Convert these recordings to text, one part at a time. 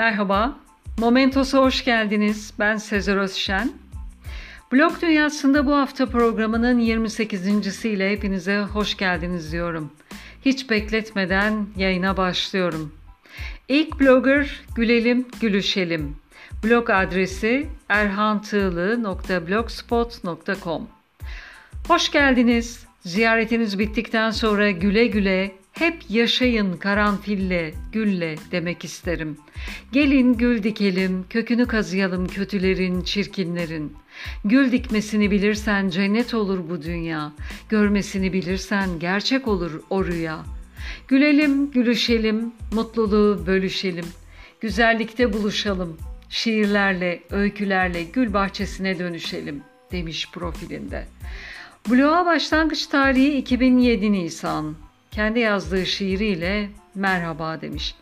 Merhaba, Momentos'a hoş geldiniz. Ben Sezer Özşen. Blog Dünyası'nda bu hafta programının 28. ile hepinize hoş geldiniz diyorum. Hiç bekletmeden yayına başlıyorum. İlk blogger Gülelim Gülüşelim. Blog adresi erhantığlı.blogspot.com Hoş geldiniz. Ziyaretiniz bittikten sonra güle güle hep yaşayın karanfille, gülle demek isterim. Gelin gül dikelim, kökünü kazıyalım kötülerin, çirkinlerin. Gül dikmesini bilirsen cennet olur bu dünya. Görmesini bilirsen gerçek olur o rüya. Gülelim, gülüşelim, mutluluğu bölüşelim. Güzellikte buluşalım. Şiirlerle, öykülerle gül bahçesine dönüşelim demiş profilinde. Bloğa başlangıç tarihi 2007 Nisan kendi yazdığı şiiriyle merhaba demiş.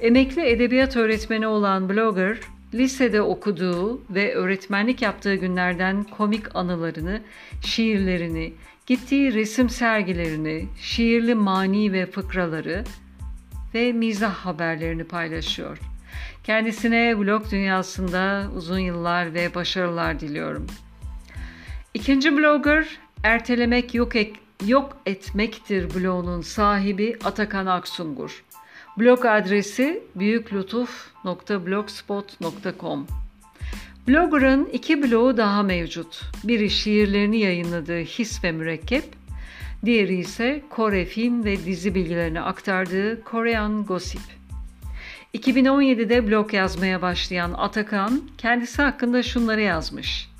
Emekli edebiyat öğretmeni olan blogger, lisede okuduğu ve öğretmenlik yaptığı günlerden komik anılarını, şiirlerini, gittiği resim sergilerini, şiirli mani ve fıkraları ve mizah haberlerini paylaşıyor. Kendisine blog dünyasında uzun yıllar ve başarılar diliyorum. İkinci blogger, ertelemek yok ek yok etmektir bloğunun sahibi Atakan Aksungur. Blog adresi büyüklütuf.blogspot.com Blogger'ın iki bloğu daha mevcut. Biri şiirlerini yayınladığı His ve Mürekkep, diğeri ise Kore film ve dizi bilgilerini aktardığı Korean Gossip. 2017'de blog yazmaya başlayan Atakan kendisi hakkında şunları yazmış.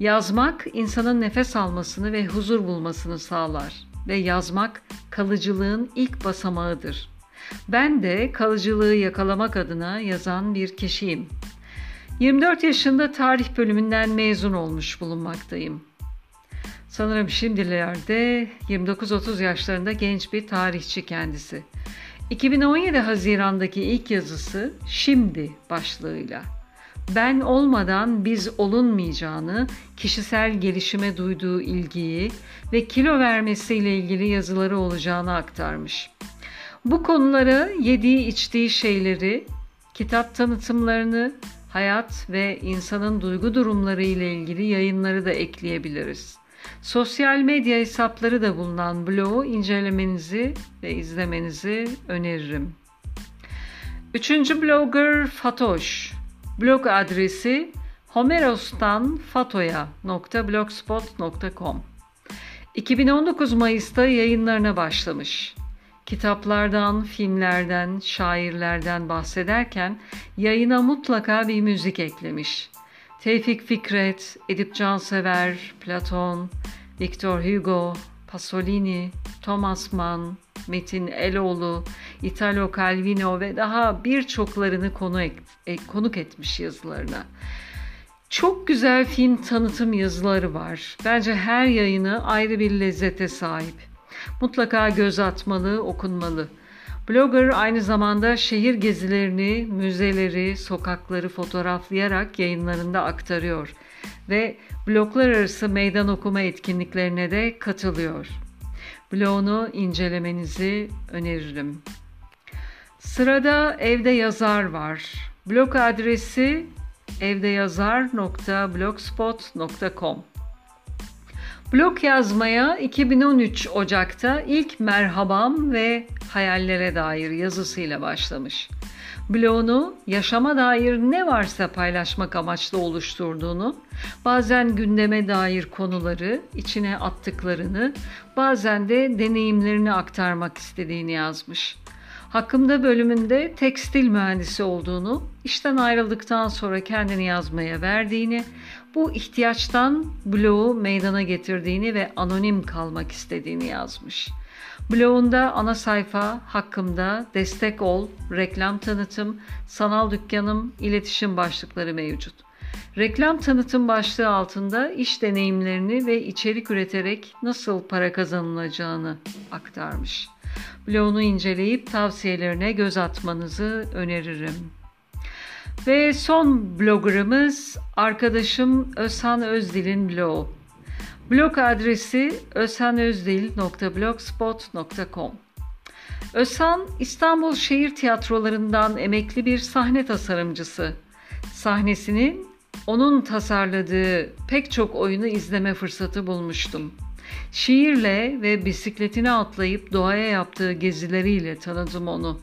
Yazmak insanın nefes almasını ve huzur bulmasını sağlar ve yazmak kalıcılığın ilk basamağıdır. Ben de kalıcılığı yakalamak adına yazan bir kişiyim. 24 yaşında tarih bölümünden mezun olmuş bulunmaktayım. Sanırım şimdilerde 29-30 yaşlarında genç bir tarihçi kendisi. 2017 Haziran'daki ilk yazısı Şimdi başlığıyla ben olmadan biz olunmayacağını, kişisel gelişime duyduğu ilgiyi ve kilo vermesiyle ilgili yazıları olacağını aktarmış. Bu konuları yediği içtiği şeyleri, kitap tanıtımlarını, hayat ve insanın duygu durumları ile ilgili yayınları da ekleyebiliriz. Sosyal medya hesapları da bulunan blogu incelemenizi ve izlemenizi öneririm. Üçüncü blogger Fatoş. Blog adresi homerostanfatoya.blogspot.com 2019 Mayıs'ta yayınlarına başlamış. Kitaplardan, filmlerden, şairlerden bahsederken yayına mutlaka bir müzik eklemiş. Tevfik Fikret, Edip Cansever, Platon, Victor Hugo, Pasolini, Thomas Mann, Metin Eloğlu, Italo Calvino ve daha birçoklarını konu e, konuk etmiş yazılarına. Çok güzel film tanıtım yazıları var. Bence her yayını ayrı bir lezzete sahip. Mutlaka göz atmalı, okunmalı. Blogger aynı zamanda şehir gezilerini, müzeleri, sokakları fotoğraflayarak yayınlarında aktarıyor ve bloklar arası meydan okuma etkinliklerine de katılıyor. Blogunu incelemenizi öneririm. Sırada Evde Yazar var. Blog adresi evdeyazar.blogspot.com Blog yazmaya 2013 Ocak'ta ilk merhabam ve hayallere dair yazısıyla başlamış. Blogunu yaşama dair ne varsa paylaşmak amaçlı oluşturduğunu, bazen gündeme dair konuları içine attıklarını, bazen de deneyimlerini aktarmak istediğini yazmış. Hakkımda bölümünde tekstil mühendisi olduğunu, işten ayrıldıktan sonra kendini yazmaya verdiğini, bu ihtiyaçtan bloğu meydana getirdiğini ve anonim kalmak istediğini yazmış. Blogunda ana sayfa hakkımda destek ol, reklam tanıtım, sanal dükkanım, iletişim başlıkları mevcut. Reklam tanıtım başlığı altında iş deneyimlerini ve içerik üreterek nasıl para kazanılacağını aktarmış. Blogunu inceleyip tavsiyelerine göz atmanızı öneririm. Ve son bloggerımız arkadaşım Özhan Özdil'in blogu. Blog adresi özhanözdil.blogspot.com Özhan İstanbul Şehir Tiyatrolarından emekli bir sahne tasarımcısı. Sahnesinin onun tasarladığı pek çok oyunu izleme fırsatı bulmuştum. Şiirle ve bisikletine atlayıp doğaya yaptığı gezileriyle tanıdım onu.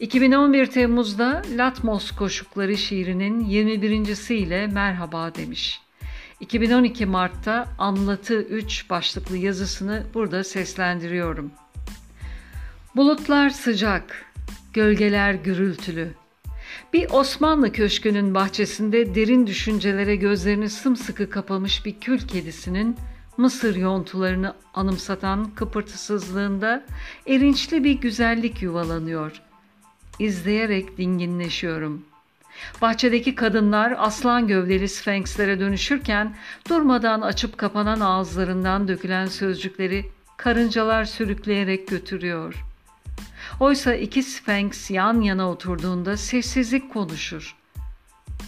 2011 Temmuz'da Latmos Koşukları şiirinin 21. ile merhaba demiş. 2012 Mart'ta Anlatı 3 başlıklı yazısını burada seslendiriyorum. Bulutlar sıcak, gölgeler gürültülü. Bir Osmanlı köşkünün bahçesinde derin düşüncelere gözlerini sımsıkı kapamış bir kül kedisinin Mısır yontularını anımsatan kıpırtısızlığında erinçli bir güzellik yuvalanıyor. İzleyerek dinginleşiyorum. Bahçedeki kadınlar aslan gövdeli sfenkslere dönüşürken durmadan açıp kapanan ağızlarından dökülen sözcükleri karıncalar sürükleyerek götürüyor. Oysa iki sfenks yan yana oturduğunda sessizlik konuşur.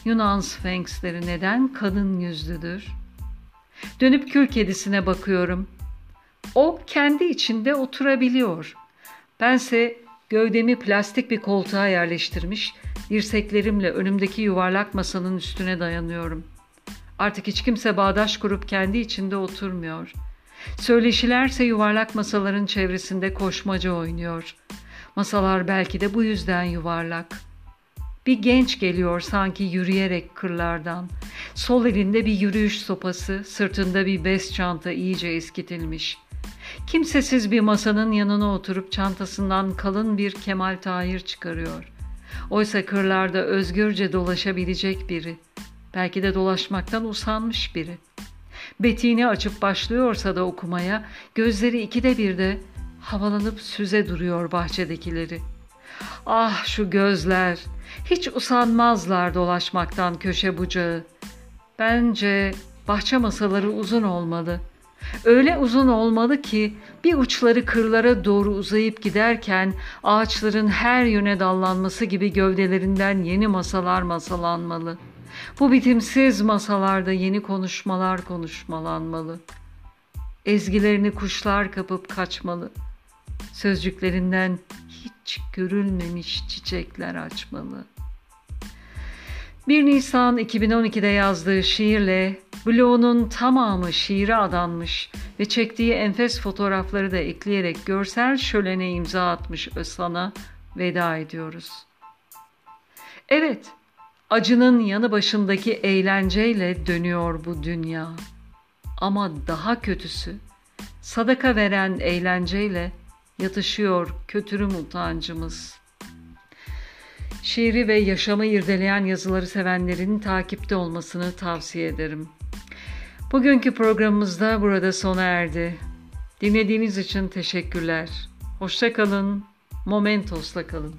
Yunan sfenksleri neden kadın yüzlüdür? Dönüp kül kedisine bakıyorum. O kendi içinde oturabiliyor. Bense gövdemi plastik bir koltuğa yerleştirmiş, dirseklerimle önümdeki yuvarlak masanın üstüne dayanıyorum. Artık hiç kimse bağdaş kurup kendi içinde oturmuyor. Söyleşilerse yuvarlak masaların çevresinde koşmaca oynuyor. Masalar belki de bu yüzden yuvarlak. Bir genç geliyor sanki yürüyerek kırlardan. Sol elinde bir yürüyüş sopası, sırtında bir bez çanta iyice eskitilmiş. Kimsesiz bir masanın yanına oturup çantasından kalın bir Kemal Tahir çıkarıyor. Oysa kırlarda özgürce dolaşabilecek biri. Belki de dolaşmaktan usanmış biri. Betiğini açıp başlıyorsa da okumaya, gözleri ikide bir de havalanıp süze duruyor bahçedekileri. Ah şu gözler, hiç usanmazlar dolaşmaktan köşe bucağı. Bence bahçe masaları uzun olmalı. Öyle uzun olmalı ki bir uçları kırlara doğru uzayıp giderken ağaçların her yöne dallanması gibi gövdelerinden yeni masalar masalanmalı. Bu bitimsiz masalarda yeni konuşmalar konuşmalanmalı. Ezgilerini kuşlar kapıp kaçmalı.'' Sözcüklerinden hiç görülmemiş çiçekler açmalı. 1 Nisan 2012'de yazdığı şiirle bloğunun tamamı şiire adanmış ve çektiği enfes fotoğrafları da ekleyerek görsel şölene imza atmış Özsan'a veda ediyoruz. Evet, acının yanı başındaki eğlenceyle dönüyor bu dünya. Ama daha kötüsü, sadaka veren eğlenceyle yatışıyor kötürüm utancımız. Şiiri ve yaşamı irdeleyen yazıları sevenlerin takipte olmasını tavsiye ederim. Bugünkü programımızda burada sona erdi. Dinlediğiniz için teşekkürler. Hoşça kalın, Momentos'la kalın.